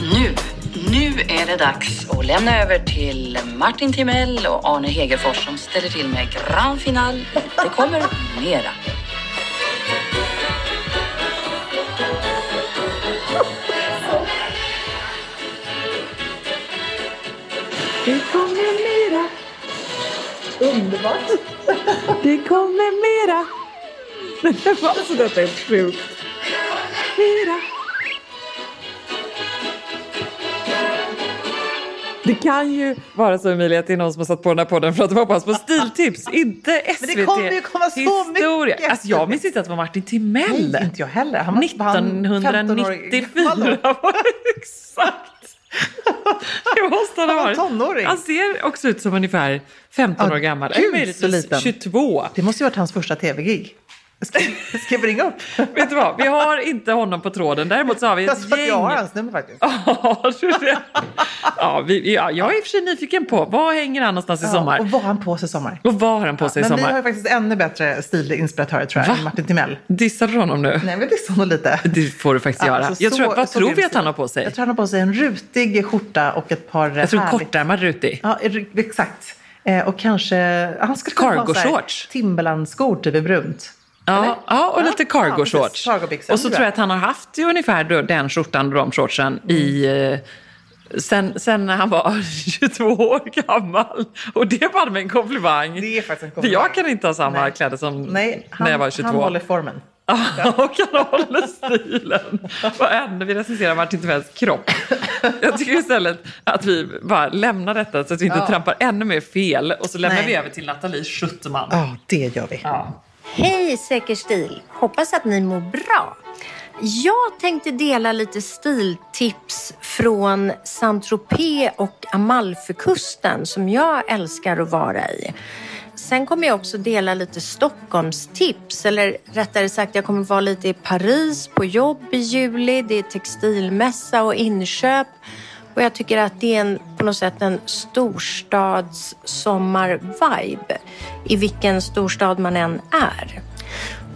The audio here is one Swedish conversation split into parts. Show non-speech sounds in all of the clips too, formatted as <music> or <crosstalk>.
nu. Nu är det dags att lämna över till Martin Timell och Arne Hegerfors som ställer till med grand final. Det kommer mera. Det kommer mera. Underbart. Det kommer mera. <laughs> Alltså detta är sjukt. Mera. Det kan ju vara så Emilia att det är någon som har satt på den här podden för att de hoppas på stiltips, inte SVT. Men det kommer ju komma så Historia. mycket. Alltså jag minns inte att det var Martin Timell. Nej, inte jag heller. Han måste vara 1994 15-årig. var <laughs> exakt. Det måste han ha varit. tonåring. Han ser också ut som ungefär 15 Ja, år gammal. gud, så liten. 22. Det måste ju varit hans första tv-gig. Ska, ska vi ringa upp? <laughs> Vet du vad, vi har inte honom på tråden. Däremot så har vi Jag ett att jag har gäng. hans nummer faktiskt. Ja? Ja, vi, ja, jag är i och för sig nyfiken på, var hänger han någonstans i Ja, sommar? och vad har han på sig i sommar? Och vad har han på sig i Men vi sommar? har faktiskt ännu bättre stilinspiratörer tror jag, Va? Martin Timell. Dissar du honom nu? Nej, men så nog lite. Det får du faktiskt göra. Alltså, jag tror, så- vad så tror vi grym att han har på sig? Jag tror han har på sig en rutig skjorta och ett par Jag tror härligt- kortärmad rutig. Ja, exakt. Eh, och kanske... Han skulle kunna ha så. Timberland-skor typ i brunt. Eller? Ja, ja, och Ja, lite ja, cargo precis. shorts. Cargo-byxor, och så tror jag att han har haft ju ungefär den skjortan och de shortsen i... eh, Sen, sen när han var <laughs> 22 år gammal. Och det var med en komplimang. Det är faktiskt en För komplimang. jag kan inte ha samma Nej. kläder som Nej, han, när jag var 22. han håller formen. <laughs> och han håller stilen. Och ändå vi recenserar Martin Timells kropp. Jag tycker istället att vi bara lämnar detta så att vi inte Ja. trampar ännu mer fel. Och så lämnar Nej. vi över till Nathalie Schuttman. Ja, det gör vi. Ja. Hej Säker stil! Hoppas att ni mår bra. Jag tänkte dela lite stiltips från Saint-Tropez och Amalfikusten som jag älskar att vara i. Sen kommer jag också dela lite Stockholmstips, eller rättare sagt jag kommer vara lite i Paris på jobb i juli. Det är textilmässa och inköp. Och jag tycker att det är en, på något sätt en storstadssommar-vibe i vilken storstad man än är.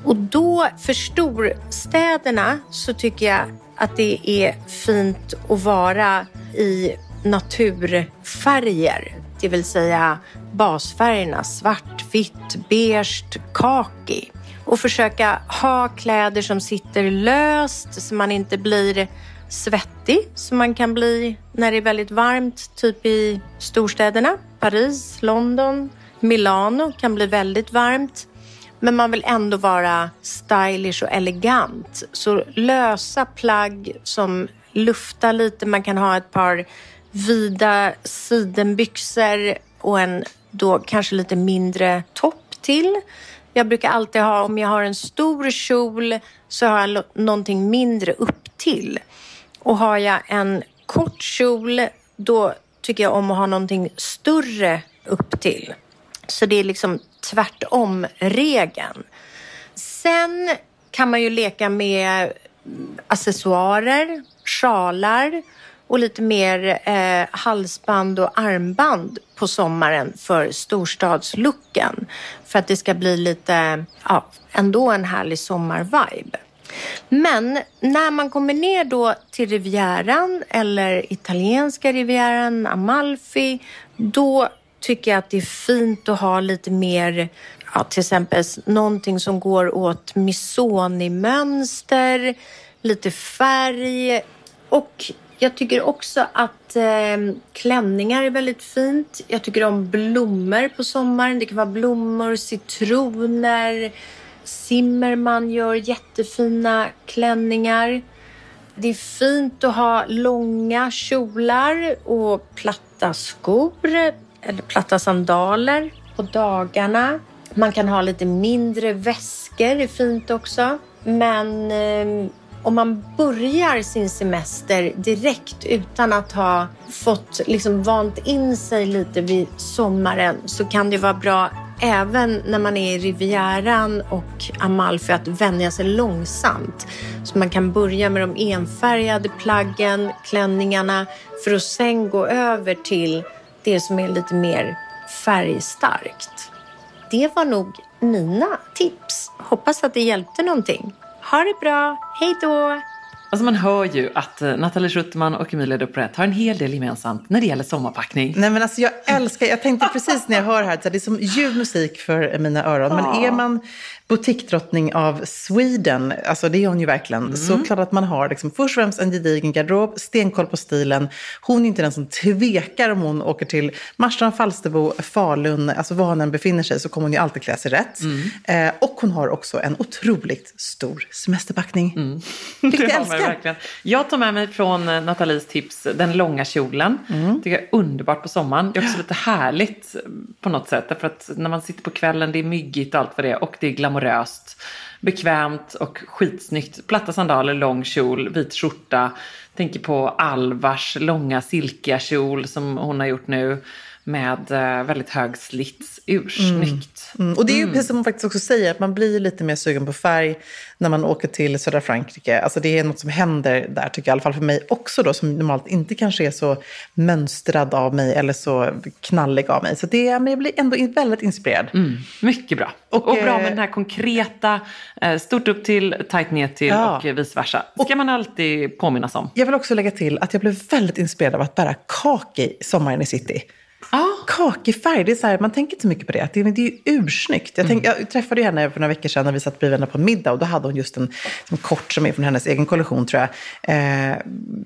Och då för storstäderna så tycker jag att det är fint att vara i naturfärger. Det vill säga basfärgerna svart, vitt, beige, kaki. Och försöka ha kläder som sitter löst så man inte blir svettig som man kan bli när det är väldigt varmt, typ i storstäderna. Paris, London, Milano kan bli väldigt varmt. Men man vill ändå vara stylish och elegant. Så lösa plagg som luftar lite. Man kan ha ett par vida sidenbyxor och en då kanske lite mindre topp till. Jag brukar alltid ha, om jag har en stor kjol så har jag någonting mindre upp till. Och har jag en kort kjol då tycker jag om att ha någonting större upp till. Så det är liksom tvärtom regeln. Sen kan man ju leka med mm, accessoarer, sjalar och lite mer eh, halsband och armband på sommaren för storstadslooken. För att det ska bli lite, ja, ändå en härlig sommarvibe. Men när man kommer ner då till Rivieran eller italienska Rivieran, Amalfi, då tycker jag att det är fint att ha lite mer, ja, till exempel någonting som går åt Missoni-mönster, lite färg och jag tycker också att eh, klänningar är väldigt fint. Jag tycker om blommor på sommaren. Det kan vara blommor, citroner. Zimmerman gör jättefina klänningar. Det är fint att ha långa kjolar och platta skor eller platta sandaler på dagarna. Man kan ha lite mindre väskor, det är fint också. Men eh, om man börjar sin semester direkt utan att ha fått liksom vant in sig lite vid sommaren så kan det vara bra även när man är i Rivieran och Amalfi att vänja sig långsamt. Så man kan börja med de enfärgade plaggen, klänningarna för att sen gå över till det som är lite mer färgstarkt. Det var nog mina tips. Hoppas att det hjälpte någonting. Ha det bra. Hej då! Alltså man hör ju att eh, Nathalie Schuttman och Emilia Duporet har en hel del gemensamt när det gäller sommarpackning. Nej men alltså jag älskar, jag tänkte precis när jag hör här, att det är som ljuv musik för mina öron. Men är man boutiquedrottning av Sweden, alltså det är hon ju verkligen, mm. så klart att man har liksom först och främst en gedigen garderob, stenkoll på stilen. Hon är inte den som tvekar om hon åker till Marstrand, Falsterbo, Falun, alltså var hon än befinner sig så kommer hon ju alltid klä sig rätt. Mm. Eh, och hon har också en otroligt stor semesterpackning. Mm. <laughs> Det älskar. Verkligen. Jag tar med mig från eh, Nathalies tips den långa kjolen. Mm. tycker jag är underbart på sommaren. Det är också lite härligt på något sätt. Därför att när man sitter på kvällen, det är myggigt och allt vad det är. Och det är glamoröst, bekvämt och skitsnyggt. Platta sandaler, lång kjol, vit skjorta. Tänker på Alvars långa silkiga kjol som hon har gjort nu med eh, väldigt hög slits. Ursnyggt. Mm. Mm. Och det är ju mm. precis som hon faktiskt också säger, att man blir lite mer sugen på färg när man åker till södra Frankrike. Alltså det är något som händer där, tycker jag, i alla fall för mig också då, som normalt inte kanske är så mönstrad av mig eller så knallig av mig. Så det, men jag blir ändå väldigt inspirerad. Mm. Mycket bra. Och, och bra med eh, den här konkreta, eh, stort upp till, tajt ner till ja. och vice versa. Det ska och, man alltid påminnas om. Jag vill också lägga till att jag blev väldigt inspirerad av att bära kaki sommaren i city. Oh, Kakifärg, det är så här, man tänker inte så mycket på det. Det, det är ju ursnyggt. Jag, tänk, mm. jag träffade henne för några veckor sedan när vi satt bredvid henne på middag och då hade hon just en, en kort som är från hennes egen kollektion tror jag. Eh,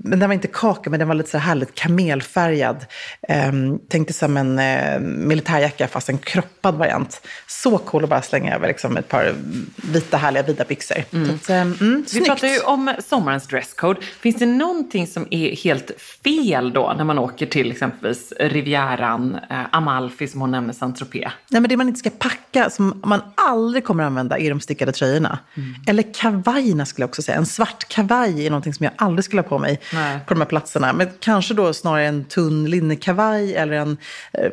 men den var inte kaka, men den var lite så här härligt kamelfärgad. Eh, tänkte som en eh, militärjacka fast en kroppad variant. Så cool att bara slänga över liksom, ett par vita härliga vida byxor. Mm. Så, eh, mm, vi pratar ju om sommarens dresscode. Finns det någonting som är helt fel då när man åker till exempelvis Riviera Rivieran, Amalfi som hon nämner, Saint-Tropez. Nej, men det man inte ska packa, som man aldrig kommer använda, är de stickade tröjorna. Mm. Eller kavajerna skulle jag också säga. En svart kavaj är någonting som jag aldrig skulle ha på mig Nej. på de här platserna. Men kanske då snarare en tunn linnekavaj eller en eh,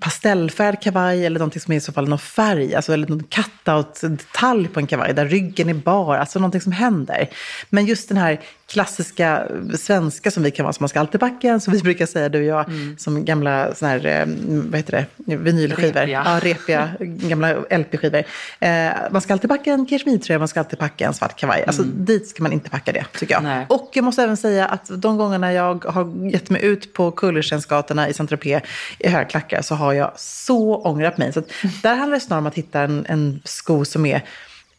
pastellfärgad kavaj eller någonting som är i så fall någon färg. Alltså eller någon cut-out-detalj på en kavaj där ryggen är bar. Alltså någonting som händer. Men just den här klassiska svenska som vi kan vara, som man ska alltid packa, som vi brukar säga du och jag, mm. som gamla såna här, eh, vad heter det, vinylskivor. Repiga. Ja, repiga, gamla LP-skivor. Eh, man ska alltid packa en kashmirtröja, man ska alltid packa en svart kavaj. Alltså mm. dit ska man inte packa det, tycker jag. Nej. Och jag måste även säga att de gångerna jag har gett mig ut på Kullerstensgatorna i Saint-Tropez i högklackar så har jag så ångrat mig. Så där handlar det snarare om att hitta en, en sko som är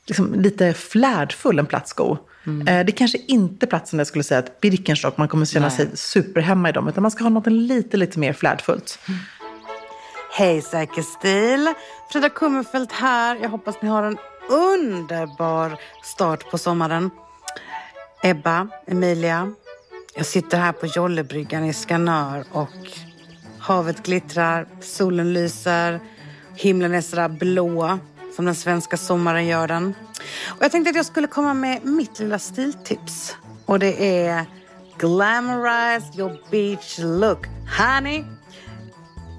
liksom lite flärdfull, en platt sko. Mm. Eh, det kanske inte är platsen där jag skulle säga att Birkenstock, man kommer känna Nej. sig superhemma i dem. Utan man ska ha något lite, lite mer flärdfullt. Mm. Hej Säker stil! Frida Kummerfeldt här. Jag hoppas ni har en underbar start på sommaren. Ebba, Emilia. Jag sitter här på Jollebryggan i Skanör och havet glittrar, solen lyser, himlen är sådär blå som den svenska sommaren gör den. Och jag tänkte att jag skulle komma med mitt lilla stiltips. Och det är Glamorize your beach look. Honey!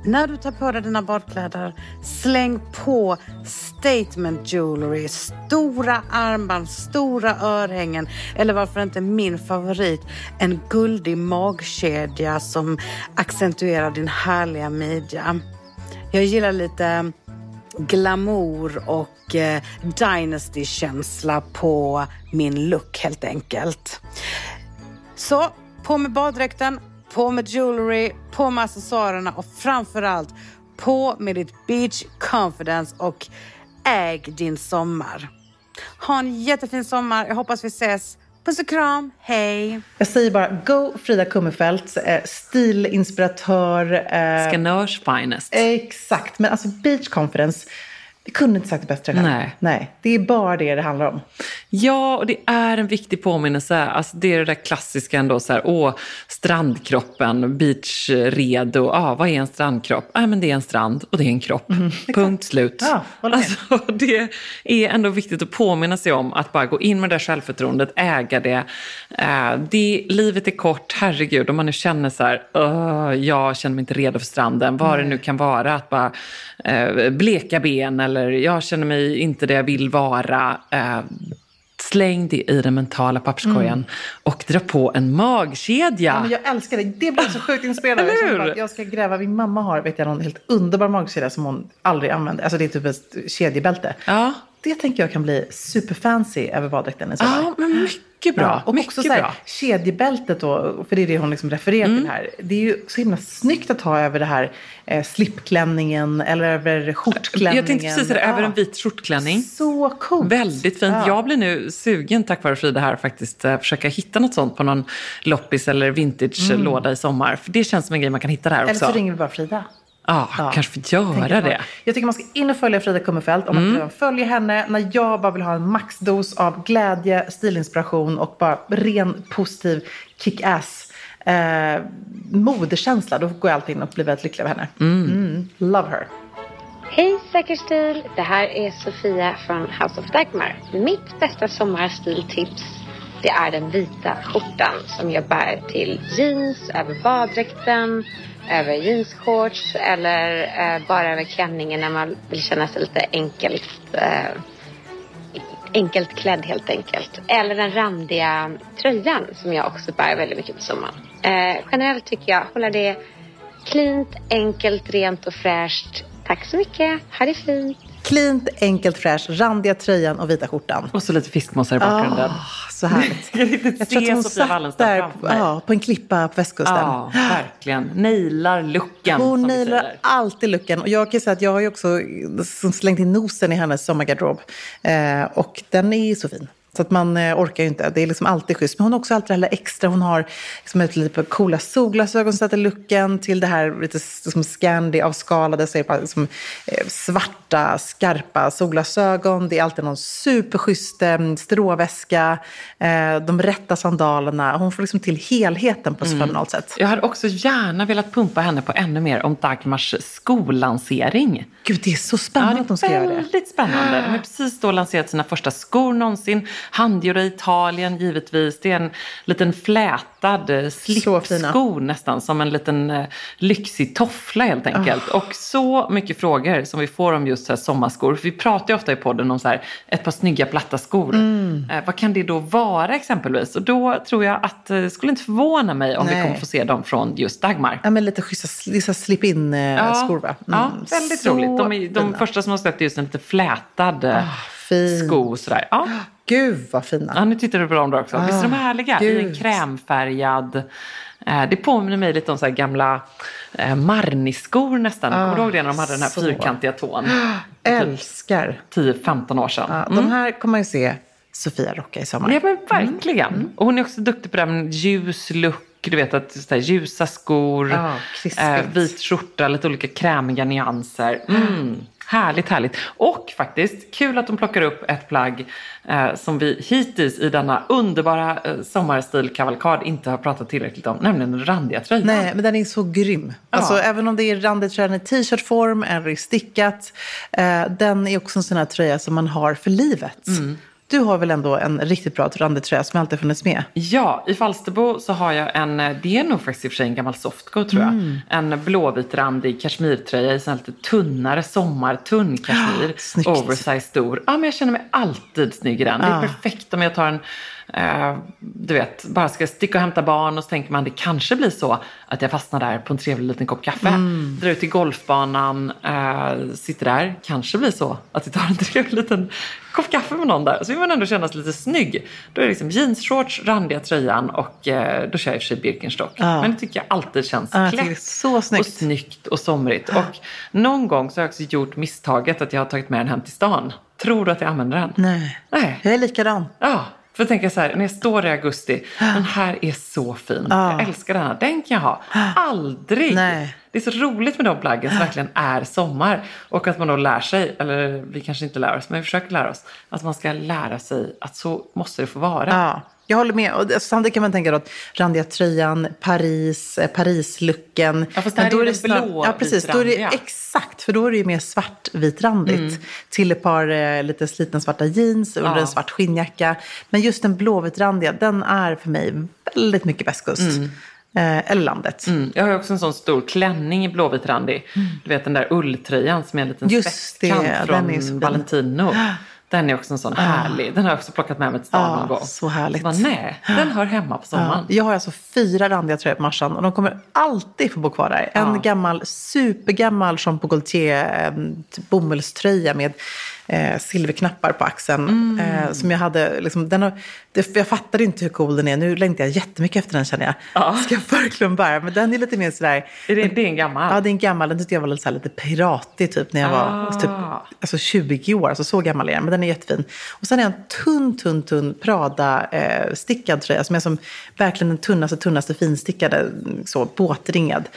När du tar på dig dina badkläder, släng på statement jewelry. Stora armband, stora örhängen eller varför inte min favorit, en guldig magkedja som accentuerar din härliga midja. Jag gillar lite glamour och eh, Dynasty-känsla på min look helt enkelt. Så på med baddräkten, på med jewelry, på med accessoarerna och framförallt på med ditt beach confidence och äg din sommar. Ha en jättefin sommar. Jag hoppas vi ses Puss och kram, hej! Jag säger bara go Frida Kummerfeldt, eh, stilinspiratör. Eh, Skanörs finest. Exakt, men alltså beach confidence. Vi kunde inte sagt det bättre själv. Nej. Nej. Det är bara det det handlar om. Ja, och det är en viktig påminnelse. Alltså, det är det där klassiska ändå, så här, åh, strandkroppen, beachredo. Ah, vad är en strandkropp? Ah, men det är en strand och det är en kropp. Punkt slut. Ja, alltså, <laughs> det är ändå viktigt att påminna sig om att bara gå in med det där självförtroendet, äga det. Eh, det livet är kort, herregud, om man nu känner så här, "Åh, jag känner mig inte redo för stranden, vad det nu kan vara, att bara eh, bleka ben eller jag känner mig inte det jag vill vara. Eh, Släng det i den mentala papperskorgen och dra på en magkedja. Mm. Ja, men jag älskar det. Det blir så <laughs> sjukt. Jag Eller hur? Jag ska gräva. Min mamma har vet jag, någon helt underbar magkedja som hon aldrig använder. Alltså det är typ ett kedjebälte. Ja. Det tänker jag kan bli superfancy över baddräkten i sommar. ja, men mycket bra. Ja, och mycket också så här, bra. kedjebältet då, för det är det hon liksom refererar Mm. till här. Det är ju så himla snyggt att ha över det här eh, slipklänningen eller över skjortklänningen. Jag tänkte precis säga det, över en vit skjortklänning. Så coolt. Väldigt fint. Ja. Jag blir nu sugen tack vare Frida här faktiskt eh, försöka hitta något sånt på någon loppis eller vintage-låda i sommar. För det känns som en grej man kan hitta där Mm. Eller också. så ringer vi bara Frida. Ja, Ja. kanske får göra jag. det. Mm. Jag tycker man ska in och följa Frida Kummerfelt. Om man inte redan följer henne. När jag bara vill ha en maxdos av glädje, stilinspiration och bara ren positiv kick-ass eh, modekänsla. Då går jag alltid in och blir väldigt lycklig över henne. Mm. Love her. Hej Säker stil! Det här är Sofia från House of Dagmar. Mitt bästa sommarstiltips det är den vita skjortan som jag bär till jeans, över baddräkten, över jeansshorts eller eh, bara över klänningen när man vill känna sig lite enkelt, eh, enkelt klädd helt enkelt. Eller den randiga tröjan som jag också bär väldigt mycket på sommaren. Eh, generellt tycker jag hålla det cleant, enkelt, rent och fräscht. Tack så mycket. Ha det fint. Cleant, enkelt, fräsch, randiga tröjan och vita skjortan. Och så lite fiskmåsar i bakgrunden. Ah, så härligt. <laughs> Jag tror att hon Sofia satt där ja, på en klippa på västkusten. Ja, verkligen. Nailar looken, Hon nailar alltid luckan. Och jag kan säga att jag har ju också slängt in nosen i hennes sommargarderob. Eh, och den är så fin. Så att man eh, orkar ju inte. Det är liksom alltid schysst. Men hon har också alltid det här extra. Hon har liksom ett lite coola solglasögon som sätter looken till det här lite som Scandi avskalade. Så är det bara liksom, eh, svarta, skarpa solglasögon. Det är alltid någon superschysst eh, stråväska. De rätta sandalerna. Hon får liksom till helheten på ett så fenomenalt sätt. Jag hade också gärna velat pumpa henne på ännu mer om Dagmars skollansering. Gud, det är så spännande att ska det är göra det. väldigt spännande. De har precis då lanserat sina första skor någonsin. Handgjorda i Italien givetvis. Det är en liten flätad eh, slipsko nästan. Som en liten eh, lyxig toffla helt enkelt. Ah. Och så mycket frågor som vi får om just så sommarskor. För vi pratar ju ofta i podden om så här, ett par snygga platta skor. Mm. Eh, vad kan det då vara exempelvis? Och då tror jag att eh, det skulle inte förvåna mig om vi Nej. kommer få se dem från just Dagmar. Ja, men lite schyssta slip-in eh, skor va? ja, Mm, väldigt så roligt. De, är, de första som har släppt är just en lite flätad fin. sko. Sådär. Ja. <gasps> Gud vad fina. ja, nu tittar du på dem då också. Visst är de Ah, härliga? I en gud. krämfärgad. Eh, det påminner mig lite om så gamla eh, Marni-skor nästan. Kommer du ihåg det när de hade den här Ah, så. fyrkantiga tån? <gasps> Älskar. 10-15 år sedan. Ja, Mm. De här kommer man ju se Sofia rocka i sommar. Ja men verkligen. Mm. Och hon är också duktig på det här med ljus look. Du vet att så här, ljusa skor, krispigt. eh, vit skjorta, lite olika krämiga nyanser. Mm. Härligt, härligt. Och faktiskt, kul att de plockar upp ett plagg eh, som vi hittills i denna underbara eh, sommarstilkavalkad inte har pratat tillräckligt om, nämligen den randiga tröjan. Nej, men den är så grym. Alltså, även om det är randigt tröjan i t-shirtform eller i stickat. Eh, den är också en sån här tröja som man har för livet. Mm. Du har väl ändå en riktigt bra randig tröja som alltid funnits med? Ja, i Falsterbo så har jag en, eh, det är nog faktiskt i och för sig en gammal softco tror jag. Mm. En blåvitrandig kashmirtröja i sån lite tunnare sommartunn kashmir. <gasps> snyggt. oversize stor. Ja, men jag känner mig alltid snygg i den. Det är Ja. perfekt om jag tar en, eh, du vet, bara ska sticka och hämta barn och så tänker man det kanske blir så att jag fastnar där på en trevlig liten kopp kaffe. Mm. Drar ut till golfbanan, eh, sitter där. Kanske blir så att jag tar en <laughs> trevlig liten kopp kaffe med någon där. Så vill man ändå känna sig lite snygg. Då är det liksom jeansshorts, randiga tröjan och eh, då kör jag i och för sig Birkenstock. Ja. Men det tycker jag alltid känns Ja, klätt så snyggt. och snyggt och somrigt. Och någon gång så har jag också gjort misstaget att jag har tagit med den hem till stan. Tror du att jag använder den? Nej. Nej. Jag är likadan. Ja, För jag tänker så här, när jag står i augusti, den här är så fin. Jag älskar den här, den kan jag ha. Aldrig! Nej. Det är så roligt med de plaggen som verkligen är sommar. Och att man då lär sig, eller vi kanske inte lär oss, men vi försöker lära oss. Att man ska lära sig att så måste det få vara. Ja, jag håller med. Och det- samtidigt kan man tänka då att randiga tröjan, Paris, eh, Paris-looken. Ja, fast det här Men är ju den blå Ja, precis. Då är det, exakt, för då är det ju mer svartvitrandigt. Mm. Till ett par eh, lite slitna svarta jeans under Ja. en svart skinnjacka. Men just den blåvitrandiga, den är för mig väldigt mycket västkust. Eh, eller landet. Mm. Jag har också en sån stor klänning i blåvitrandig. Du vet den där ulltröjan som är en liten Just spetskant det, från Valentino. <gasps> Den är också en sån härlig. Den har jag också plockat med mig till stan Ah, någon gång. så härligt. bara, nej, den hör hemma på sommaren. Ja, jag har alltså fyra randiga tröjor på Marsan och de kommer alltid få bo kvar där. En gammal, supergammal Jean Paul Gaultier eh, typ bomullströja med eh, silverknappar på axeln. Mm. Eh, som jag hade, liksom, den har, det, jag fattade inte hur cool den är. Nu längtar jag jättemycket efter den känner jag. Ja. <laughs> Ska jag verkligen bära. Men den är lite mer sådär. Är det, det är en gammal? Ja, det är en gammal. Den tyckte jag var lite, lite piratig typ när jag var Ah. typ, alltså 20 år. Alltså så gammal är den, men den är jättefin. Och sen är en tunn, tunn, tunn Prada-stickad tröja som är som verkligen den tunnaste, tunnaste finstickade, så båtringad.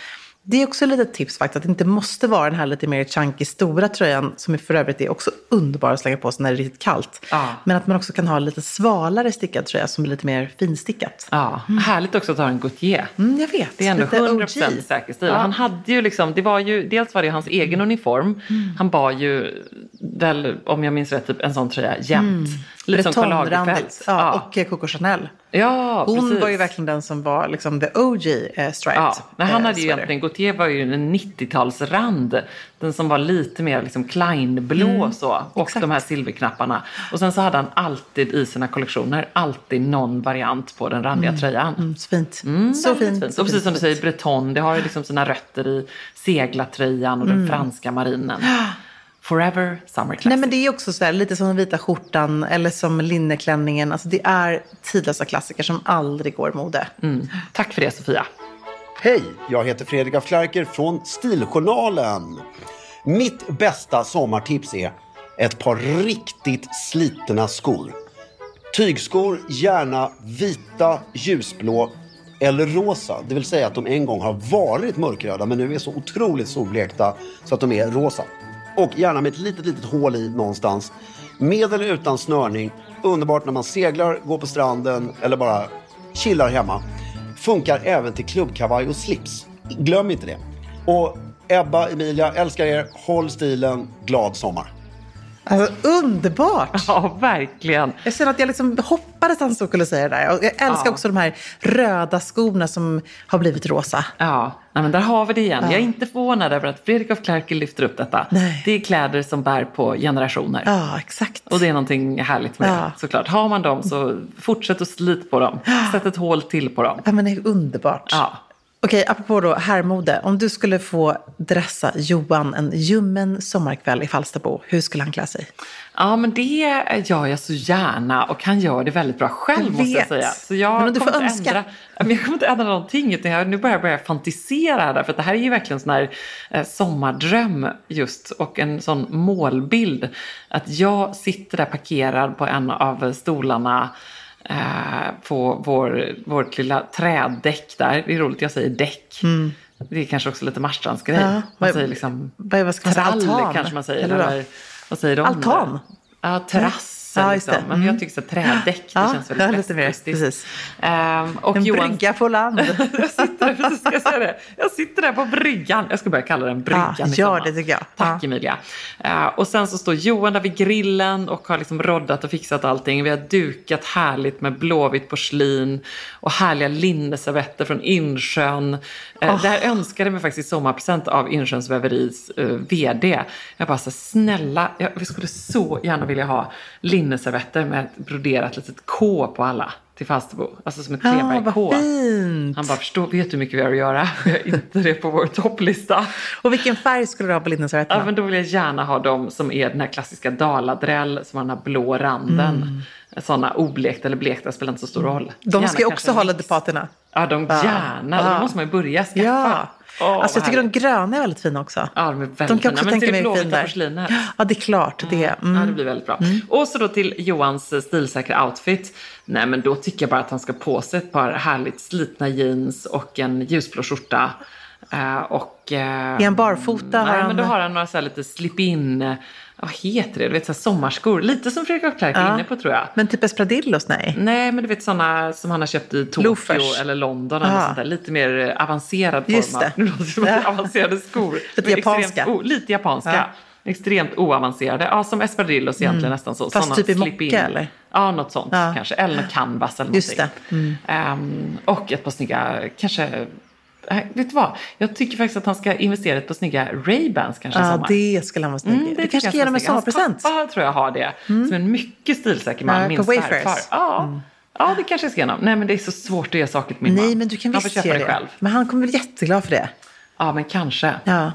Det är också ett litet tips faktiskt, att det inte måste vara den här lite mer chunky stora tröjan som för övrigt är också underbar att slänga på sig när det är riktigt kallt. Ja. Men att man också kan ha lite svalare stickad tröja som är lite mer finstickat. Ja, härligt också att ha en Gautier. Mm, jag vet. Det är ändå lite 100% OG. säker stil. Ja. Han hade ju liksom, det var ju, dels var det hans egen uniform. Han bar ju, väl, om jag minns rätt, typ en sån tröja jämt. Lite som Karl Lagerfeld. Bretonrandigt. Ja, och eh, Coco Chanel. ja, Hon precis. var ju verkligen den som var liksom the OG eh, striped. Ja, men han eh, hade ju sweater. egentligen, Gautier var ju en 90-talsrand. Den som var lite mer liksom Klein-blå så. Och Mm, exakt. de här silverknapparna. Och sen så hade han alltid i sina kollektioner, alltid någon variant på den randiga tröjan. Mm, så fint. Mm, så väldigt fint. Och precis som du säger, Breton, det har ju liksom sina rötter i seglartröjan och den Mm. franska marinen. <gasps> <gasps> Forever Summer Classic. Nej men det är också så här, lite som den vita skjortan eller som linneklänningen. Alltså det är tidlösa klassiker som aldrig går mode. Mm. Tack för det Sofia. Hej, jag heter Fredrik af Klerker från Stiljournalen. Mitt bästa sommartips är ett par riktigt slitna skor. Tygskor, gärna vita, ljusblå eller rosa. Det vill säga att de en gång har varit mörkröda men nu är så otroligt solblekta så att de är rosa. Och gärna med ett litet, litet hål i någonstans. Med eller utan snörning. Underbart när man seglar, går på stranden eller bara chillar hemma. Funkar även till klubbkavaj och slips. Glöm inte det. Och Ebba, Emilia, älskar er. Håll stilen. Glad sommar. Alltså underbart! Ja, verkligen. Jag känner att jag liksom hoppades att han skulle säga det där. Jag älskar Ja. också de här röda skorna som har blivit rosa. Ja, nej, men där har vi det igen. Ja. Jag är inte förvånad över att Fredrik af Klerker lyfter upp detta. Nej. Det är kläder som bär på generationer. Ja, exakt. Och det är någonting härligt med Ja. det såklart. Har man dem så fortsätt att slit på dem. Sätt ett hål till på dem. Ja, men det är underbart. Ja. Okej, apropå då herrmode. Om du skulle få dressa Johan en ljummen sommarkväll i Falsterbo, hur skulle han klä sig? Ja, men det gör jag så gärna och han gör det väldigt bra själv Jag måste jag säga. Så jag Men du får inte önska. Ändra, men jag kommer inte ändra någonting utan jag, nu börjar jag börja fantisera här. För att det här är ju verkligen en sån här eh, sommardröm just och en sån målbild. Att jag sitter där parkerad på en av stolarna på vår, vårt lilla trädäck där. Det är roligt, jag säger däck. Det är kanske också lite Marstrandsgrej. Ja, man vad- säger liksom vad- vad ska man säga? trall Altan? kanske man säger. Eller, vad säger de? Altan? Ja, terrass. Ja, just det. liksom. Men Mm. jag tycker så trädäck, det Ja, känns väldigt ja, lite mer, precis. Ehm, och En Johan, brygga på land. <laughs> jag sitter där, precis jag säga det. Jag sitter där på bryggan. Jag ska börja kalla den bryggan Ja, gör det tycker jag. Tack Ja. Emilia. Eh, och sen så står Johan där vid grillen och har liksom roddat och fixat allting. Vi har dukat härligt med blåvitt porslin och härliga linneservetter från Insjön. Eh, Det här önskade mig faktiskt sommarpresent av Insjöns väveris eh, VD. Jag bara så snälla, jag, vi skulle så gärna vilja ha linneservetter med ett broderat litet K på alla till Falsterbo. Alltså som ett Ja, Kleberg-K. vad fint. Han bara, förstår, vet du hur mycket vi har att göra? Vi har inte det på vår topplista. Och vilken färg skulle du ha på linneservetterna? Ja, men då vill jag gärna ha dem som är den här klassiska daladräll som har den här blå randen. Sådana oblekta eller blekta spelar inte så stor roll. Mm. De Gärna ska ju också ha mix. ledepaterna. Ja, de Ja. gärna. Ja. Då måste man ju börja skaffa. Ja. Åh, alltså, jag tycker de gröna är väldigt fina också. Ja, de är väldigt De kan fina. också Men tänka till mig blåvita fin där. porslinet. <gasps> Ja, det är klart. Det, mm. Ja, det blir väldigt bra. Och så då till Johans eh, stilsäkra outfit. Nej, men då tycker jag bara att han ska på sig ett par härligt slitna jeans och en ljusblå skjorta. Eh, och... eh, Är han barfota? Har Nej, men då har han några så här lite slip-in... Vad heter det? Du vet, så sommarskor. Lite som Fredrik af Klerk är Ja. inne på, tror jag. Men typ Espadrillos? Nej. Nej, men du vet sådana som han har köpt i Tokyo Loafers. eller London. Eller sånt där. Lite mer eh, avancerad Just form. av- det. <laughs> Nu låter det som Ja. avancerade skor. Lite japanska. Extremt, o- lite japanska. Ja. Extremt oavancerade. Ja, som espadrillos egentligen nästan så. Mm. Fast Såna typ i mocka, eller? Ja, något sånt kanske. Eller canvas eller Just någonting. det. Mm. Ehm, och ett par snygga, kanske... Vet du vad? Jag tycker faktiskt att han ska investera ett par snygga Ray-Bans kanske Ja, sommar. det skulle han vara snygg Mm, det Du tycker kanske ska ge dem en sommarpresent. Hans pappa tror jag har det. Som en mycket stilsäker man, Ja, min svärfar. Ja. ja, det kanske jag ska ge honom. Nej, men det är så svårt att ge saker till min man. Nej, men du kan Han får visst köpa det det. själv. Men han kommer bli jätteglad för det. Ja, men kanske. Ja.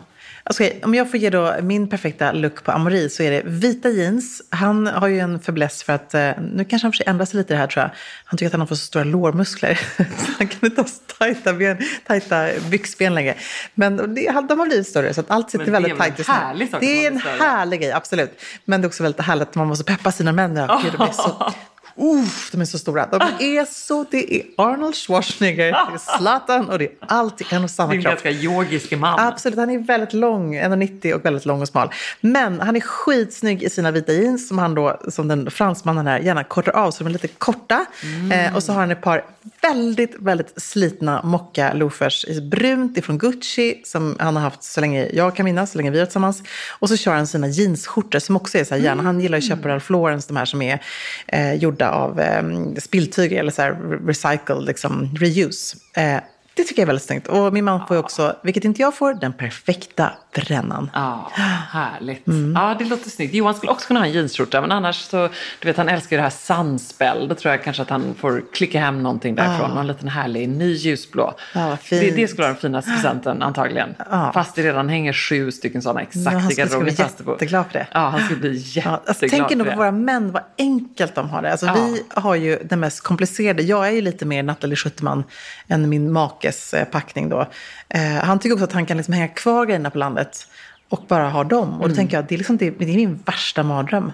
Alltså, om jag får ge då min perfekta look på Amori så är det vita jeans. Han har ju en fäbless för att, eh, nu kanske han får ändra sig lite det här tror jag. Han tycker att han har för så stora lårmuskler. <laughs> Så han kan inte ha så tajta, ben, tajta byxben längre. Men det, de har blivit större så att allt sitter Men det är väldigt en tajt härlig sak Det de är en härlig grej, absolut. Men det är också väldigt härligt att man måste peppa sina män. Ja, Gud, <laughs> det blir så... Uff, de är så stora. De är så... Det är Arnold Schwarzenegger, det är Zlatan och det är allt i en och samma Det är en kropp. ganska yogisk man. Absolut, han är väldigt lång, 1,90 och väldigt lång och smal. Men han är skitsnygg i sina vita jeans som han då, som den fransmannen här, gärna kortar av så de är lite korta. Eh, och så har han ett par väldigt, väldigt slitna mocka loafers i brunt ifrån Gucci som han har haft så länge jag kan minnas, så länge vi är tillsammans. Och så kör han sina jeansskjortor som också är så här gärna, han gillar ju att köpa Ralph de här som är eh, gjorda av eh, spilltyg eller så här recycle, recycled, liksom reuse. Eh, det tycker jag är väldigt snyggt. Och min man får ju också, vilket inte jag får, den perfekta brännan. Ja, härligt. Mm. Ja, det låter snyggt. Johan skulle också kunna ha en jeansskjorta, men annars så, du vet han älskar ju det här sunspell. Då tror jag kanske att han får klicka hem någonting därifrån. Någon liten härlig ny ljusblå. Ja, vad fint. det, det skulle vara den finaste presenten antagligen. Ja. <gasps> Fast det redan hänger sju stycken sådana Ja, exakt han i skulle garderoben. bli jätteglad för det. Ja, han skulle bli Ja, jätteglad alltså, tänk ändå på våra män, vad enkelt de har det. Alltså, Ja. Vi har ju den mest komplicerade. Jag är ju lite mer Nathalie Schuterman än min makes eh, packning då. Eh, han tycker också att han kan liksom hänga kvar grejerna på landet och bara ha dem. Mm. Och då tänker jag att det är, liksom, det, det är min värsta mardröm.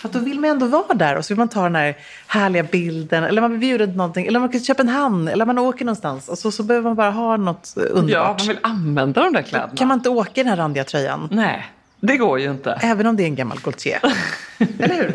För att då vill man ändå vara där och så vill man ta den här härliga bilden. Eller man blir bjuden till någonting. Eller man kan köpa en hand. Eller man åker någonstans. Och så, så behöver man bara ha något eh, Ja, underbart. man vill använda de där kläderna. Kan man inte åka i den här randiga tröjan? Nej, det går ju inte. Även om det är en gammal Gaultier. <laughs> Eller hur?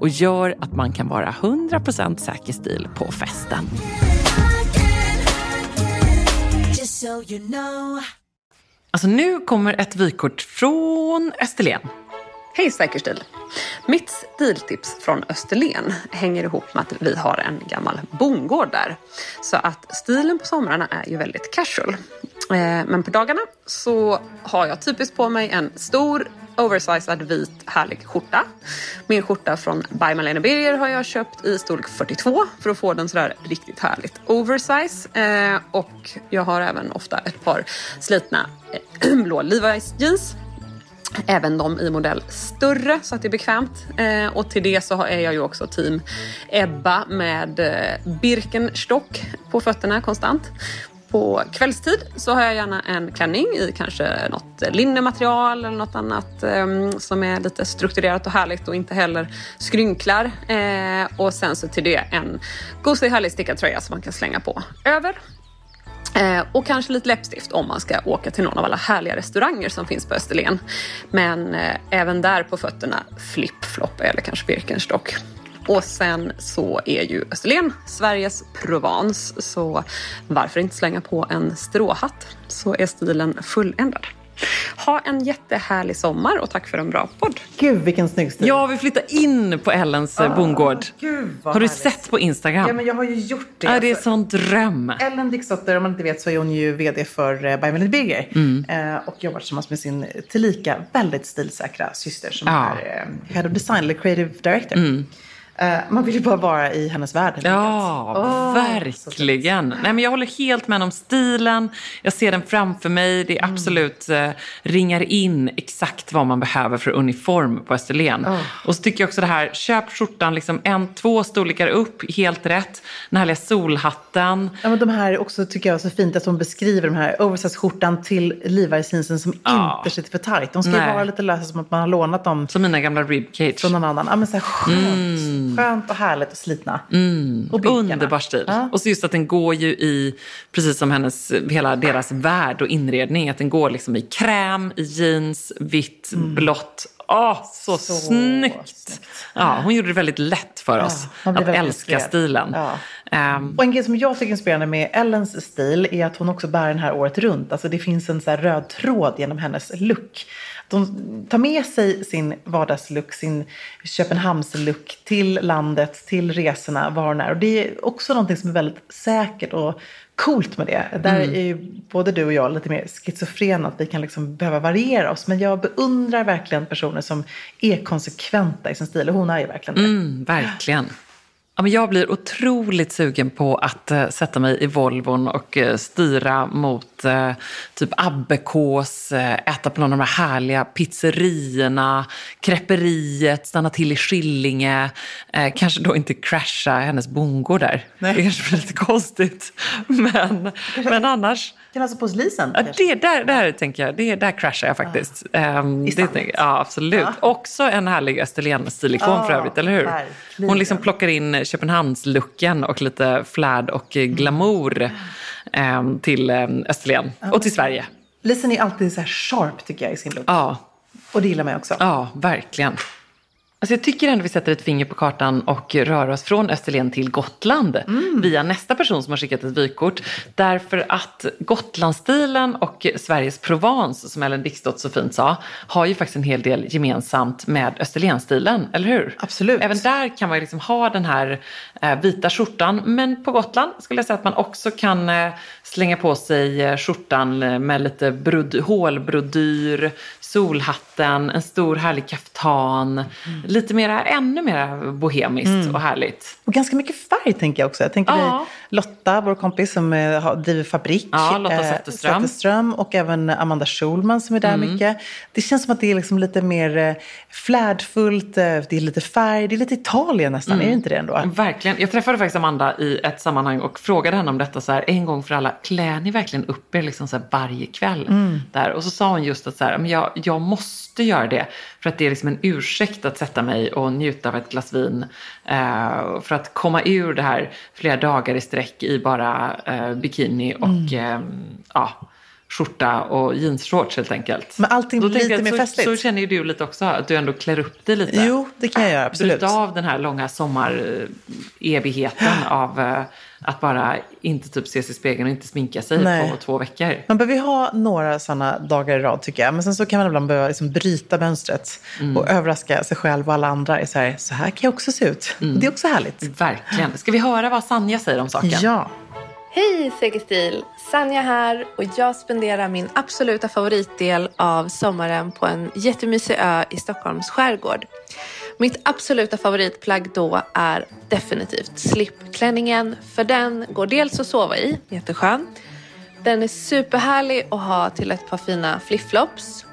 och gör att man kan vara 100% säker stil på festen. Alltså nu kommer ett vykort från Österlen. Hej Säkerstil! Mitt stiltips från Österlen hänger ihop med att vi har en gammal bondgård där. Så att stilen på somrarna är ju väldigt casual. Eh, men på dagarna så har jag typiskt på mig en stor oversized vit härlig skjorta. Min skjorta från By Malene Birger har jag köpt i storlek 42 för att få den sådär riktigt härligt oversize. Eh, Och jag har även ofta ett par slitna eh, <clears throat> blå Levi's jeans Även de i modell större så att det är bekvämt. Eh, och till det så är jag ju också team Ebba med eh, Birkenstock på fötterna konstant. På kvällstid så har jag gärna en klänning i kanske något linnematerial eller något annat eh, som är lite strukturerat och härligt och inte heller skrynklar. Eh, och sen så till det en gosig härlig stickad tröja som man kan slänga på över. Eh, och kanske lite läppstift om man ska åka till någon av alla härliga restauranger som finns på Österlen. Men eh, även där på fötterna flip-flop eller kanske Birkenstock. Och sen så är ju Österlen Sveriges Provence, så varför inte slänga på en stråhatt så är stilen fulländad. Ha en jättehärlig sommar och tack för en bra podd. Gud vilken snygg stil. Jag vill flytta in på Ellens ah, bondgård. Gud, har du härligt. sett på Instagram? Ja men jag har ju gjort det. Ja, det är Alltså, sån dröm. Ellen Dixdotter, om man inte vet så är hon ju vd för eh, By Melody Birger. Mm. Eh, och jobbar tillsammans med sin tillika väldigt stilsäkra syster som Ja. är eh, Head of Design, eller Creative Director. Eh, man vill ju bara vara i hennes värld. Ja, så verkligen. Nej, men jag håller helt med om stilen. Jag ser den framför mig. Det är Mm. absolut eh, ringar in exakt vad man behöver för uniform på Österlen. Och så tycker jag också det här, köp skjortan liksom en, två storlekar upp, helt rätt. Den härliga solhatten. Ja, men de här också tycker jag är så fint att de beskriver de här oversize-skjortan till Levi's jeansen som Ja. inte sitter för tajt. De ska ju vara lite lösa som att man har lånat dem Som mina gamla ribcage. från någon annan. Ja, men så här skönt, skönt och härligt och slitna. Och blickarna. Underbar stil. Ja. Och så just att den går ju i, precis som hennes, hela deras värld och inredning, att den går liksom i kräm, i jeans, vitt, blått. Åh, så, Mm. Så snyggt! snyggt. Ja, hon gjorde det väldigt lätt för oss blir att älska inspirerad. stilen. Ja. Ehm, Och en grej som jag tycker är inspirerande med Ellens stil är att hon också bär den här året runt. Alltså det finns en så röd tråd genom hennes look. Hon tar med sig sin vardagslook, sin Köpenhamnslook till landet, till resorna, var hon är. Och det är också någonting som är väldigt säkert och coolt med det. Där är ju både du och jag lite mer schizofrena, att vi kan liksom behöva variera oss. Men jag beundrar verkligen personer som är konsekventa i sin stil. Och hon är ju verkligen det. Mm, verkligen. Ja, men jag blir otroligt sugen på att eh, sätta mig i Volvon och eh, styra mot eh, typ Abbekås, äta på någon av de här härliga pizzerierna, creperiet, stanna till i Skillinge. Kanske då inte crasha hennes bondgård där. Det kanske blir lite konstigt. <laughs> Men, men annars... Kan alltså på hos Lisen? Ja, det, där, där tänker jag, det, där kraschar jag faktiskt. Ehm, det, stallet. tänker- ja, absolut. Också en härlig Österlen-stilikon Ja, för övrigt, eller hur? verkligen. Hon liksom plockar in Köpenhamns-looken och lite flärd och eh, glamour ehm, till ehm, Österlen och till Sverige. Lisen är alltid så här sharp tycker jag i sin look. Ja, Och det gillar mig också. ja verkligen. Alltså jag tycker ändå vi sätter ett finger på kartan och rör oss från Österlen till Gotland via nästa person som har skickat ett vykort. Därför att Gotlandsstilen och Sveriges Provence, som Ellen Dixdott så fint sa, har ju faktiskt en hel del gemensamt med Österlenstilen, eller hur? Absolut. Även där kan man ju liksom ha den här eh, vita skjortan, men på Gotland skulle jag säga att man också kan eh, slänga på sig eh, skjortan med lite brod- hålbrodyr, solhatten, en stor härlig kaftan, lite mera, ännu mer bohemiskt Mm. och härligt. Och ganska mycket färg tänker jag också. Jag tänker Ja. Lotta, vår kompis som eh, driver fabrik. Ja, Lotta eh, Zetterström. Zetterström. Och även Amanda Schulman som är där Mm. mycket. Det känns som att det är liksom lite mer eh, flärdfullt, det är lite färg, det är lite Italien nästan, Mm. är det inte det ändå? Verkligen. Jag träffade faktiskt Amanda i ett sammanhang och frågade henne om detta så här en gång för alla. Klär ni verkligen upp er liksom så här varje kväll? Mm. Där? Och så sa hon just att så här, men jag, jag måste göra det. För att det är liksom en ursäkt att sätta mig och njuta av ett glas vin. Eh, för att komma ur det här flera dagar i sträck i bara eh, bikini och Mm. eh, ja, skjorta och jeansshorts helt enkelt. Men allting blir lite mer så, festligt. Så känner ju du lite också, att du ändå klär upp dig lite. Jo, det kan jag göra, absolut. Bryta av den här långa sommar-evigheten av eh, att bara inte typ se sig i spegeln och inte sminka sig Nej. på två veckor. Man behöver ju ha några sådana dagar i rad tycker jag. Men sen så kan man ibland behöva liksom bryta mönstret Mm. och överraska sig själv och alla andra. i Så här, så här kan jag också se ut. Mm. Det är också härligt. Verkligen. Ska vi höra vad Sanja säger om saken? Ja. Hej Säkerstil! Sanja här och jag spenderar min absoluta favoritdel av sommaren på en jättemysig ö i Stockholms skärgård. Mitt absoluta favoritplagg då är definitivt slipklänningen för den går dels att sova i, jätteskön. Den är superhärlig att ha till ett par fina flipflops.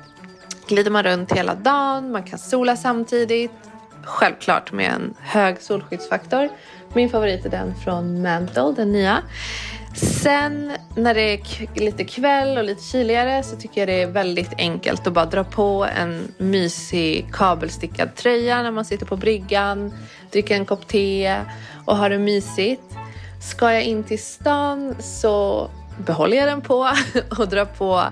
Glider man runt hela dagen, man kan sola samtidigt. Självklart med en hög solskyddsfaktor. Min favorit är den från Mantle, den nya. Sen när det är lite kväll och lite kyligare så tycker jag det är väldigt enkelt att bara dra på en mysig kabelstickad tröja när man sitter på bryggan, dricker en kopp te och har det mysigt. Ska jag in till stan så behåller jag den på <laughs> och drar på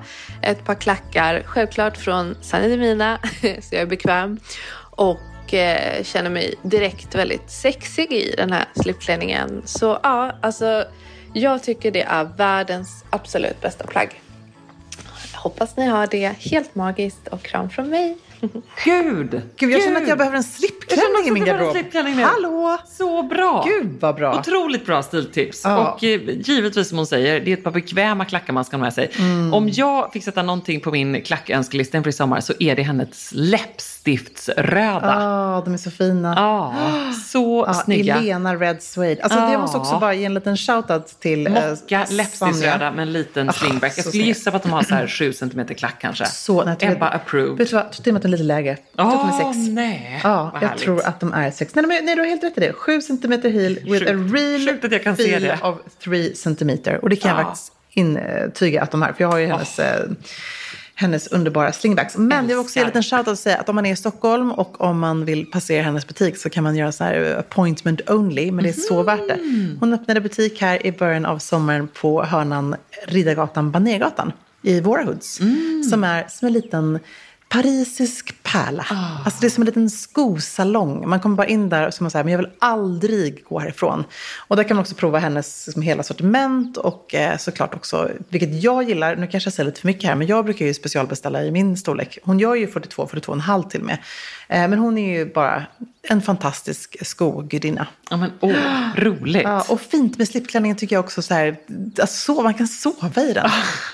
ett par klackar, självklart från Sanne Demina, <laughs> så jag är bekväm. Och eh, känner mig direkt väldigt sexig i den här slipklänningen. Så ja, alltså jag tycker det är världens absolut bästa plagg. Hoppas ni har det helt magiskt och kram från mig. Gud! Gud, jag känner att jag behöver en slipklänning i min garderob. Hallå! Så bra! Gud vad bra. Otroligt bra stiltips. Ja. Och eh, givetvis som hon säger, det är ett par bekväma klackar man ska ha med sig. Mm. Om jag fick sätta någonting på min klackönskelista inför i sommar så är det hennes läppstiftsröda. Ja, de är så fina. Ja, <gasps> så Ja, snygga. Elena Red Suede. Alltså. Jag måste också bara ge en liten shoutout till eh, Mocka Sanja. läppstiftsröda med en liten Ah, slingback. Jag skulle gissa på att de har så här 7 cm klack kanske. Så, nej, Ebba approved. Vet du vad, jag tror att lite lägre. Jag tror att de är Åh, sex. nej. Ja, jag härligt. tror att de är sex. Nej, nej, du har helt rätt i det. 7 cm heel with a real Sjukt kan se feel of 3 cm. Och det kan jag Ja. faktiskt intyga att de är. För jag har ju hennes, eh, hennes underbara slingbacks. Men jag vill också ge en liten shoutout och säga att om man är i Stockholm och om man vill passera hennes butik så kan man göra så här eh, appointment only. Men det är så värt det. Hon öppnade butik här i början av sommaren på hörnan Riddargatan, Banergatan i Våra Hoods. Som är som en liten parisisk pärla. Alltså det är som en liten skosalong. Man kommer bara in där och så man säger, men jag vill aldrig gå härifrån. Och där kan man också prova hennes liksom, hela sortiment och eh, såklart också, vilket jag gillar, nu kanske jag säger lite för mycket här, men jag brukar ju specialbeställa i min storlek. Hon gör ju 42, 42,5 till och med. Eh, men hon är ju bara en fantastisk skogudinna. Ja, men åh, roligt. <gasps> Ja, och fint med slipklänningen tycker jag också så här, alltså, så, man kan sova i den.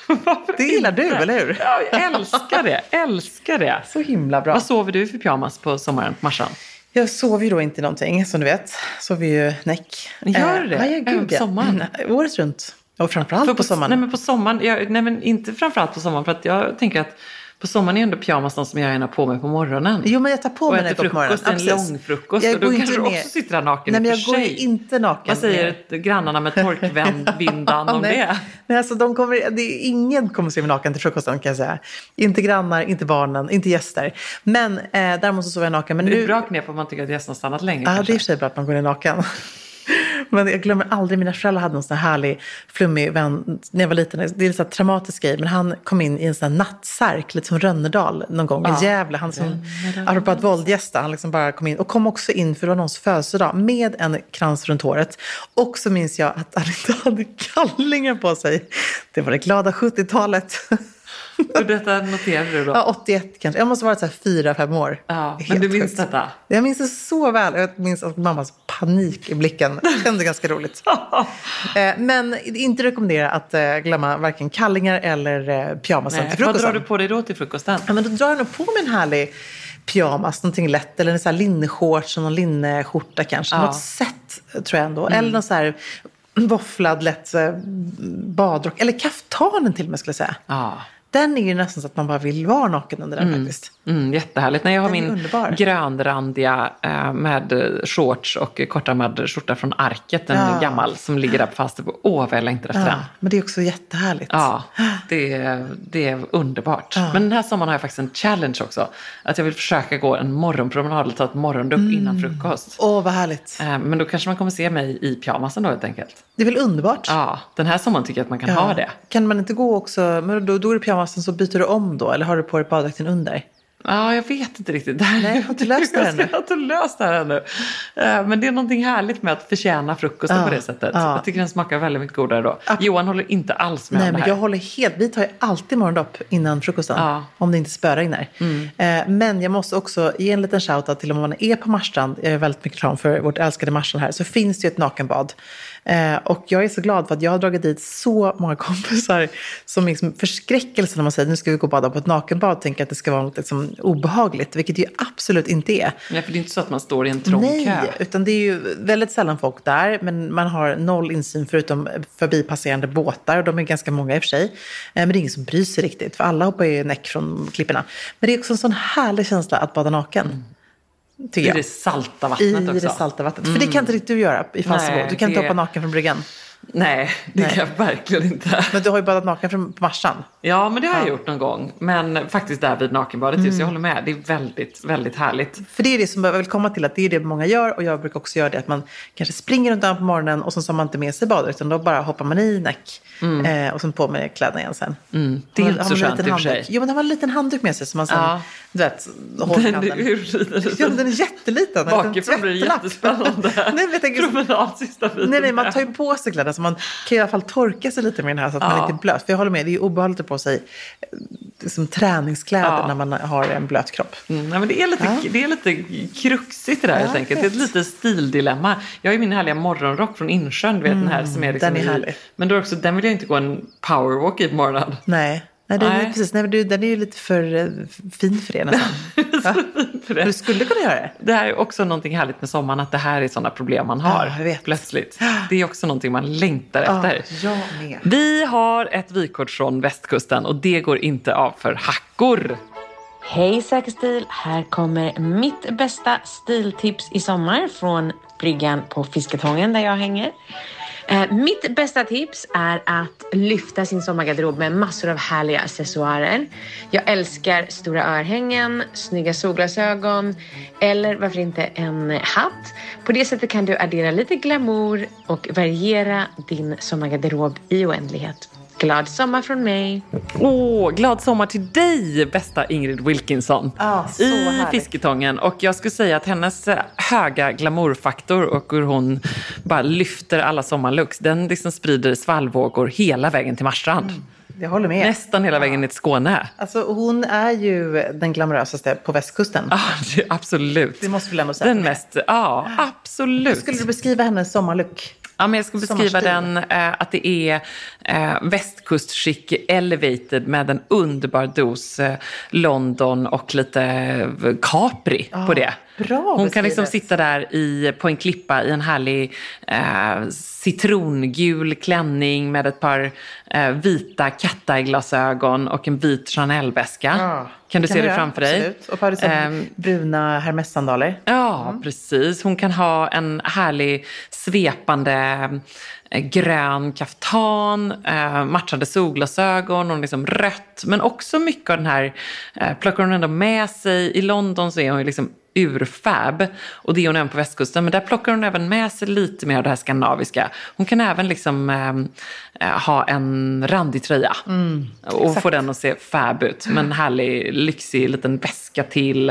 <laughs> det gillar du, eller hur? Ja, jag älskar det. Älskar det. Så himla bra. Vad sover du för pyjamas på sommaren på Marsan? Jag sover ju då inte någonting, som du vet. Sover ju näck. Gör du det? Ja, ja, Även gud, på ja. sommaren? Mm, Året runt. Och framförallt För på sommaren. Nej, men på sommaren. Jag, nej, men inte framförallt på sommaren. För att jag tänker att på sommaren är ändå pyjamas de som jag gärna har på mig på morgonen. Jo, men jag tar på och mig äter går på morgonen. frukost, en Ja, precis. lång frukost. Jag och då kanske du ner- också sitter där naken Nej, men och jag går ju sig. inte naken. Vad säger grannarna med torkvindan <laughs> om nej. det? Nej, alltså, de kommer, det är, ingen kommer se mig naken till frukosten kan jag säga. Inte grannar, inte barnen, inte gäster. Men eh, däremot så sover jag naken. Men det är nu, bra knep om man tycker att gästerna stannat länge. Ja, det är i och bra att man går ner naken. Men jag glömmer aldrig, mina föräldrar hade en sån här härlig, flummig vän när jag var liten. Det är en sån här traumatisk grej, men han kom in i en sån här nattsärk, lite som Rönnerdal någon gång, Ja. i Gävle. Han som, apropå att våldgästa, han liksom bara kom in och kom också in, för det var någons födelsedag, med en krans runt håret. Och så minns jag att han inte hade kallingar på sig. Det var det glada 70-talet. Och detta noterar du då? Ja, 81 kanske. Jag måste ha varit så här fyra, fem år. Ja, men Helt du minns sjukt. detta? Jag minns det så väl. Jag minns att mammas panik i blicken. Det kändes ganska roligt. <laughs> Eh, Men inte rekommendera att eh, glömma varken kallingar eller eh, pyjamasen till Vad frukosten. drar du på dig då till frukosten? Ja, men då drar jag nog på mig en härlig pyjamas, någonting lätt. Eller en här linneshorts och någon linneskjorta kanske. Ja. Något sätt tror jag ändå. Eller någon så här våfflad lätt badrock. Eller kaftanen till och med skulle jag säga. Ja. Den är ju nästan så att man bara vill vara naken under den faktiskt. Mm, jättehärligt. Nej, jag har min underbar. grönrandiga eh, med shorts och kortärmad skjorta från Arket, en Ja. gammal som ligger där på Falsterbo. Åh, vad jag längtar efter Ja, den. men det är också jättehärligt. Ja, det är, det är underbart. Ja. Men den här sommaren har jag faktiskt en challenge också. Att jag vill försöka gå en morgonpromenad eller ta ett morgonduck Mm. innan frukost. Åh, vad härligt. Eh, Men då kanske man kommer se mig i pyjamasen då helt enkelt. Det är väl underbart? Ja, den här sommaren tycker jag att man kan ha det. Kan man inte gå också, men då, då är det pyjamasen så byter du om då? Eller har du på dig baddräkten under? Ja, jag vet inte riktigt. Det <laughs> här- Nej, jag har inte löst det ännu. Jag har inte löst det här ännu. Eh, Men det är någonting härligt med att förtjäna frukosten Ja, på det sättet. ja. Jag tycker den smakar väldigt mycket godare då. Johan håller inte alls med Nej, om det men här. jag håller helt... Vi tar ju alltid morgondopp innan frukosten. Ja. Mm. Om det inte spöregnar. Eh, men jag måste också ge en liten shoutout till om man är på Marstrand. Jag är väldigt mycket reklam för vårt älskade Marstrand här. Så finns det ju ett nakenbad. Eh, och jag är så glad för att jag har dragit dit så många <laughs> kompisar som liksom förskräckelse när man säger nu ska vi gå och bada på ett nakenbad. Tänker att det ska vara något liksom obehagligt. Vilket det ju absolut inte är. Nej, för det är inte så att man står i en trång Nej, kö. utan det är ju väldigt sällan folk där. Men man har noll insyn förutom förbipasserande båtar. Och de är ganska många i och för sig. Eh, Men det är ingen som bryr sig riktigt. För alla hoppar ju näck från klipporna. Men det är också en sån härlig känsla att bada naken. Tycker I det salta I vattnet också. Mm. det salta vattnet. För det kan inte riktigt du göra i Falsterbo. Du kan inte det- hoppa naken från bryggan. Nej, det kan jag verkligen inte. Men du har ju badat naken från på Marstrand. Ja, men det har jag Ja. gjort någon gång. Men faktiskt där vid nakenbadet just. Mm. Jag håller med. Det är väldigt, väldigt härligt. För det är det som jag vill komma till, att det är det många gör. Och jag brukar också göra det att man kanske springer runt på morgonen och så har man inte med sig baddräkt. Utan då bara hoppar man i näck. Eh, och sen på med kläderna igen sen. Mm. Det är Har- inte har så man en skönt i och för sig. handduk? Jo, men det var en liten handduk med sig som man sen, Ja. du vet, håller Den, är Ja, men den är jätteliten. En liten Bakifrån blir det jättespännande. <laughs> nej, men jag tänker, Promenad sista biten. nej, nej, man tar ju på sig kläderna så man kan i alla fall torka sig lite med den här så att man Ja. inte är blöt. För jag håller med, det är ju obehagligt att på sig eh, som träningskläder Ja. när man har en blöt kropp. Mm, men det, är lite, Ja. det är lite kruxigt det där Ja, helt enkelt. Det är ett litet stildilemma. Jag har ju min härliga morgonrock från Insjön, du vet den här som är liksom Mm, den är i, härlig. Men då också, den vill jag inte gå en powerwalk i på morgonen. Nej, nej, den, Nej. Är, precis, nej men du, den är ju lite för eh, fin för det nästan. <laughs> Ja. För det. du skulle kunna göra det. det här är också någonting härligt med sommaren, att det här är sådana problem man har Ja, jag vet. plötsligt. Det är också någonting man längtar Ja, efter. jag med. Vi har ett vykort från västkusten och det går inte av för hackor. Hej Säker stil! Här kommer mitt bästa stiltips i sommar från bryggan på Fisketången där jag hänger. Eh, mitt bästa tips är att lyfta sin sommargarderob med massor av härliga accessoarer. Jag älskar stora örhängen, snygga solglasögon eller varför inte en hatt. På det sättet kan du addera lite glamour och variera din sommargarderob i oändlighet. Glad sommar från mig! Åh, glad sommar till dig, bästa Ingrid Wilkinson. Ja, så I härligt. Fisketången. Och jag skulle säga att hennes eh, höga glamourfaktor och hur hon bara lyfter alla sommarlooks, den liksom sprider svallvågor hela vägen till Marstrand. Jag håller med. Nästan hela vägen ner till Skåne. Alltså, hon är ju den glamorösaste på västkusten. Ja, absolut. Det måste vi ändå säga. Den mest, ja, absolut. Skulle du beskriva hennes sommarlook? Ja, men jag skulle beskriva den eh, att det är eh, västkustchic elevated med en underbar dos eh, London och lite eh, Capri på det. Bra Hon kan liksom sitta där i, på en klippa i en härlig eh, citrongul klänning med ett par eh, vita cat-eye-glasögon och en vit Chanel-väska. Ja, Kan du se det framför dig? Absolut. Och par Ehm, bruna Hermes-sandaler. Ja, precis. Hon kan ha en härlig svepande eh, grön kaftan, eh, matchande solglasögon och liksom rött. Men också mycket av den här eh, plockar hon ändå med sig. I London så är hon ju liksom urfab och det är hon även på västkusten. Men där plockar hon även med sig lite mer av det här skandinaviska. Hon kan även liksom eh, eh, ha en randig tröja och få den att se fab ut. Med en härlig lyxig liten väska till.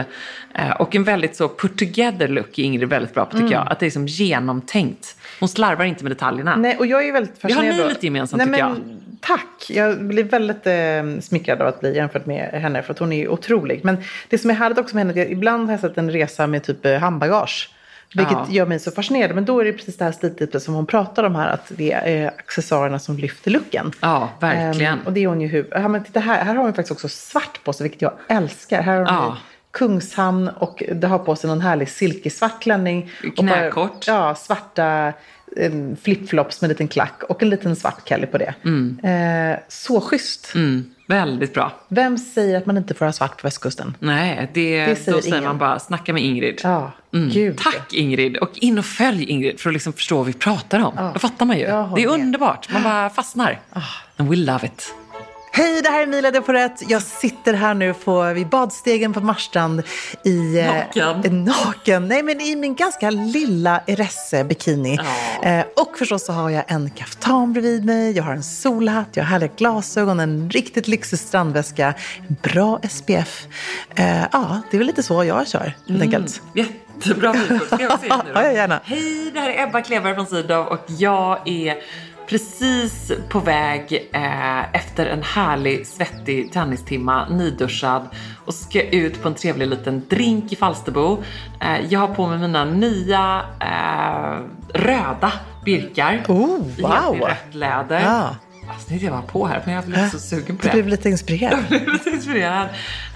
Eh, och en väldigt så put together look är Ingrid väldigt bra på tycker jag. Att det är liksom genomtänkt. Hon slarvar inte med detaljerna. Nej, och jag är väldigt Vi har fascinerad. ni lite gemensamt, Nej, tycker men, Tack! Jag blir väldigt eh, smickrad av att bli jämförd med henne för att hon är otrolig. Men det som är härligt också med henne är att ibland har jag sett en resa med typ eh, handbagage. Vilket Ja. gör mig så fascinerad. Men då är det precis det här stiltipset som hon pratar om här. Att det är accessoarerna som lyfter looken. Ja, verkligen. Ehm, och det är hon ju hur... Ja, men titta här, här har hon faktiskt också svart på sig, vilket jag älskar. Här har hon Ja. Kungshamn och det har på sig någon härlig silkesvart klänning. Knäkort. Och bara, ja, svarta flipflops med en liten klack och en liten svart kelly på det. Eh, så schysst. Mm, väldigt bra. Vem säger att man inte får ha svart på västkusten? Nej, det, Det säger då säger ingen. man bara snacka med Ingrid. Ja, Mm. Tack Ingrid! Och in och följ Ingrid för att liksom förstå vad vi pratar om. Ja. Då fattar man ju. Det är underbart. Man bara fastnar. And we love it. Hej, det här är Emilia de Porrett. Jag sitter här nu på, vid badstegen på Marstrand i... eh, Naken. naken. Nej, men i min ganska lilla Eresse-bikini. Eh, och förstås så har jag en kaftan bredvid mig, jag har en solhatt, jag har härliga glasögon, en riktigt lyxig strandväska, bra SPF. Eh, ja, det är väl lite så jag kör, helt enkelt. Jättebra vykort. Ska jag se <laughs> nu då? Ja, gärna. Hej, det här är Ebba Kleberg från Sydow och jag är precis på väg eh, efter en härlig svettig tennistimma, nyduschad och ska ut på en trevlig liten drink i Falsterbo. Eh, jag har på mig mina nya eh, röda birkar Oh, wow. i rött läder. Ja. Alltså, det jag var på här, men jag blev så sugen på Du det. blev lite inspirerad. <laughs> Jag blev lite inspirerad.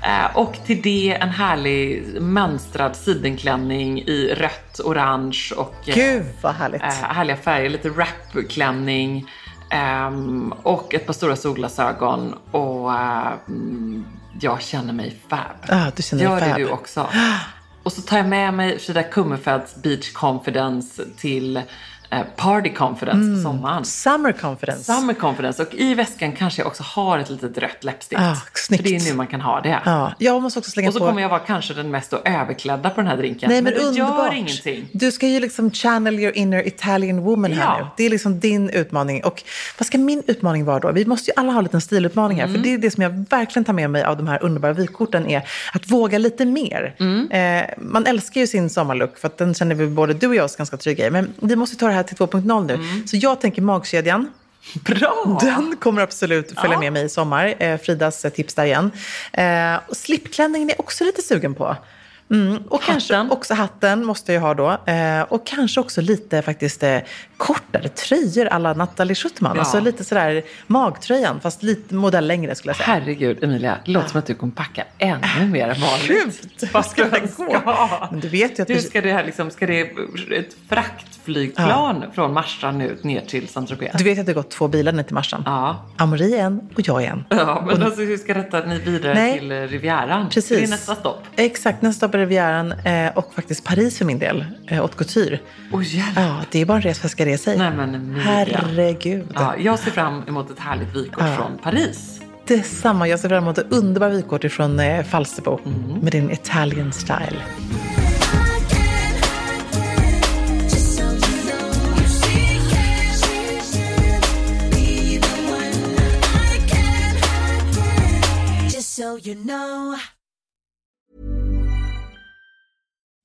Eh, och till det en härlig mönstrad sidenklänning i rött, orange och eh, Gud, vad härligt. eh, härliga färger. Lite wrapklänning. ehm, och ett par stora solglasögon. Och jag känner mig fab. Ah, du känner dig Gör det fab. du också. Och så tar jag med mig Frida Kummerfeldts Beach Confidence till Party Confidence Mm. på sommaren. Summer confidence. Summer Confidence. Och i väskan kanske jag också har ett litet rött läppstift. Ah, snyggt. För det är nu man kan ha det. Ja, jag måste också slänga Och så på... kommer jag vara kanske den mest överklädda på den här drinken. Nej, men, det underbart. gör ingenting. Du ska ju liksom channel your inner Italian woman här Ja. nu. Det är liksom din utmaning. Och vad ska min utmaning vara då? Vi måste ju alla ha en liten stilutmaning här. Mm. För det är det som jag verkligen tar med mig av de här underbara vykorten är att våga lite mer. Mm. Eh, man älskar ju sin sommarlook för att den känner vi både du och jag oss ganska trygga i. Men vi måste ta det här till 2.0 nu. Så jag tänker magkedjan. Bra! Den kommer absolut följa Ja. med mig i sommar. Eh, Fridas tips där igen. Eh, och slipklänningen är jag också lite sugen på. Mm. Och kanske också hatten måste jag ha då. Eh, och kanske också lite faktiskt eh, kortare tröjor alla Nathalie Schuttman. Ja. Alltså lite sådär magtröjan fast lite modell längre skulle jag säga. Herregud Emilia, det låter som att du kommer packa ännu mer än vanligt. <laughs> Vad ska det den gå? Men du vet ju att Hur ska det här liksom, ska det ett fraktflygplan från Marstrand ut ner till Saint-Tropez? Du vet att det har gått två bilar ner till Marstrand. Ja. Amori en och jag en. Ja, men Och- alltså hur ska detta ni vidare Nej. till Rivieran? Precis. Det är nästa stopp. Exakt, nästa stopp är Rivieran eh, och faktiskt Paris för min del. Eh, haute couture. Oh, jävlar. Ja, det är bara en res för ska det sig. Nej men. Herregud. Ja, jag ser fram emot ett härligt vykort Ja. från Paris. Detsamma. Jag ser fram emot ett underbart vykort från eh, Falsterbo Mm. med din Italian style. So you know.